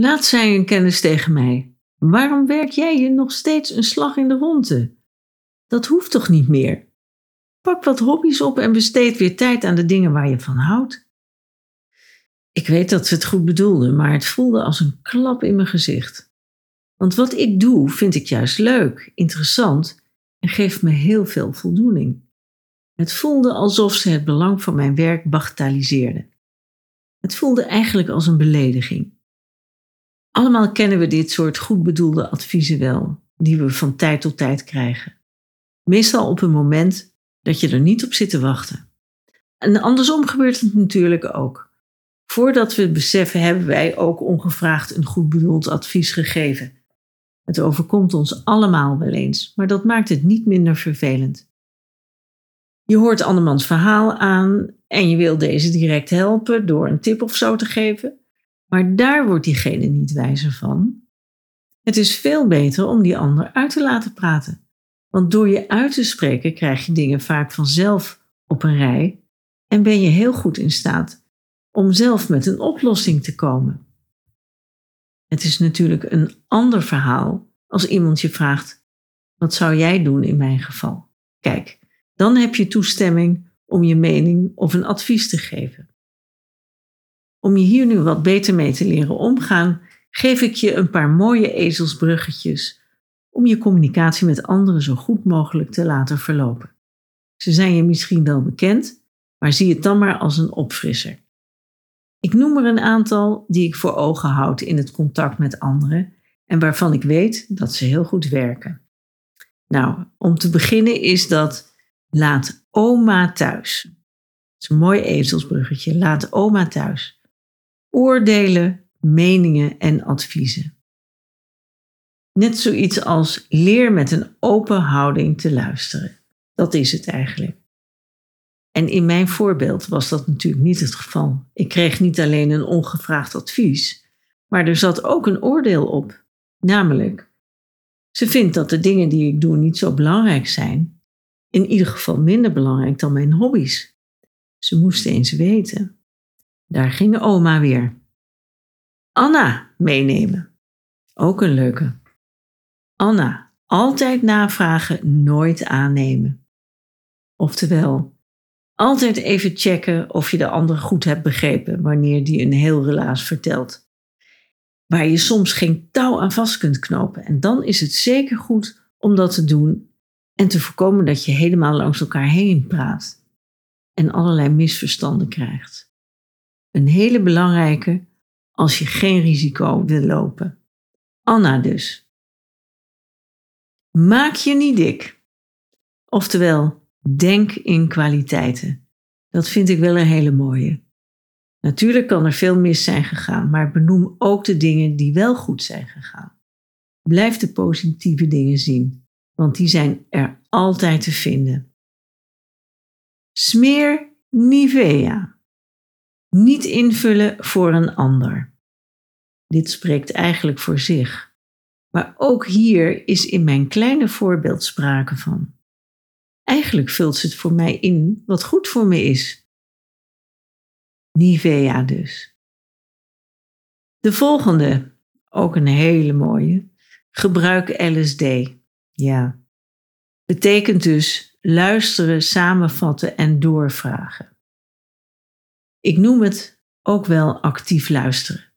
Laat zei een kennis tegen mij: Waarom werk jij je nog steeds een slag in de ronde? Dat hoeft toch niet meer? Pak wat hobby's op en besteed weer tijd aan de dingen waar je van houdt. Ik weet dat ze het goed bedoelden, maar het voelde als een klap in mijn gezicht. Want wat ik doe, vind ik juist leuk, interessant en geeft me heel veel voldoening. Het voelde alsof ze het belang van mijn werk bagatelliseerden. Het voelde eigenlijk als een belediging. Allemaal kennen we dit soort goed bedoelde adviezen wel, die we van tijd tot tijd krijgen. Meestal op een moment dat je er niet op zit te wachten. En andersom gebeurt het natuurlijk ook. Voordat we het beseffen, hebben wij ook ongevraagd een goed bedoeld advies gegeven. Het overkomt ons allemaal wel eens, maar dat maakt het niet minder vervelend. Je hoort andermans verhaal aan en je wil deze direct helpen door een tip of zo te geven. Maar daar wordt diegene niet wijzer van. Het is veel beter om die ander uit te laten praten. Want door je uit te spreken krijg je dingen vaak vanzelf op een rij en ben je heel goed in staat om zelf met een oplossing te komen. Het is natuurlijk een ander verhaal als iemand je vraagt: wat zou jij doen in mijn geval? Kijk, dan heb je toestemming om je mening of een advies te geven. Om je hier nu wat beter mee te leren omgaan, geef ik je een paar mooie ezelsbruggetjes om je communicatie met anderen zo goed mogelijk te laten verlopen. Ze zijn je misschien wel bekend, maar zie het dan maar als een opfrisser. Ik noem er een aantal die ik voor ogen houd in het contact met anderen en waarvan ik weet dat ze heel goed werken. Nou, om te beginnen is dat laat oma thuis. Dat is een mooi ezelsbruggetje. Laat oma thuis oordelen, meningen en adviezen. Net zoiets als leer met een open houding te luisteren. Dat is het eigenlijk. En in mijn voorbeeld was dat natuurlijk niet het geval. Ik kreeg niet alleen een ongevraagd advies, maar er zat ook een oordeel op. Namelijk, ze vindt dat de dingen die ik doe niet zo belangrijk zijn, in ieder geval minder belangrijk dan mijn hobby's. Ze moest eens weten daar ging oma weer. Anna meenemen. Ook een leuke. Anna, altijd navragen, nooit aannemen. Oftewel, altijd even checken of je de ander goed hebt begrepen wanneer die een heel relaas vertelt. Waar je soms geen touw aan vast kunt knopen. En dan is het zeker goed om dat te doen en te voorkomen dat je helemaal langs elkaar heen praat en allerlei misverstanden krijgt. Een hele belangrijke als je geen risico wil lopen. Anna dus. Maak je niet dik. Oftewel, denk in kwaliteiten. Dat vind ik wel een hele mooie. Natuurlijk kan er veel mis zijn gegaan, maar benoem ook de dingen die wel goed zijn gegaan. Blijf de positieve dingen zien, want die zijn er altijd te vinden. Smeer Nivea. Niet invullen voor een ander. Dit spreekt eigenlijk voor zich. Maar ook hier is in mijn kleine voorbeeld sprake van. Eigenlijk vult ze het voor mij in wat goed voor me is. Nivea dus. De volgende, ook een hele mooie. Gebruik LSD. Ja. Betekent dus luisteren, samenvatten en doorvragen. Ik noem het ook wel actief luisteren.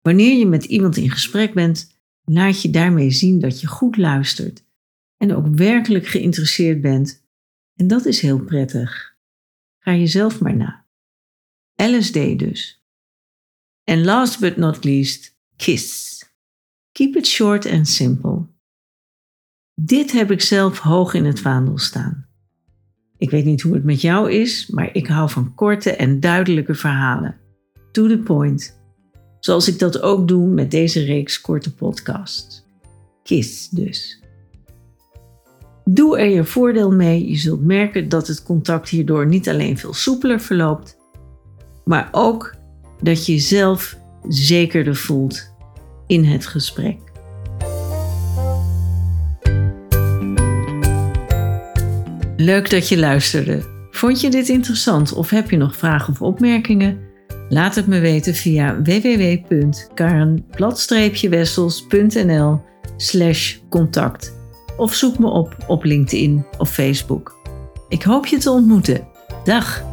Wanneer je met iemand in gesprek bent, laat je daarmee zien dat je goed luistert en ook werkelijk geïnteresseerd bent. En dat is heel prettig. Ga jezelf maar na. LSD dus. En last but not least, KISS. Keep it short and simple. Dit heb ik zelf hoog in het vaandel staan. Ik weet niet hoe het met jou is, maar ik hou van korte en duidelijke verhalen. To the point. Zoals ik dat ook doe met deze reeks korte podcasts. KISS dus. Doe er je voordeel mee. Je zult merken dat het contact hierdoor niet alleen veel soepeler verloopt, maar ook dat je jezelf zekerder voelt in het gesprek. Leuk dat je luisterde. Vond je dit interessant of heb je nog vragen of opmerkingen? Laat het me weten via www.karenbladstreepjewessels.nl slash contact of zoek me op op LinkedIn of Facebook. Ik hoop je te ontmoeten. Dag!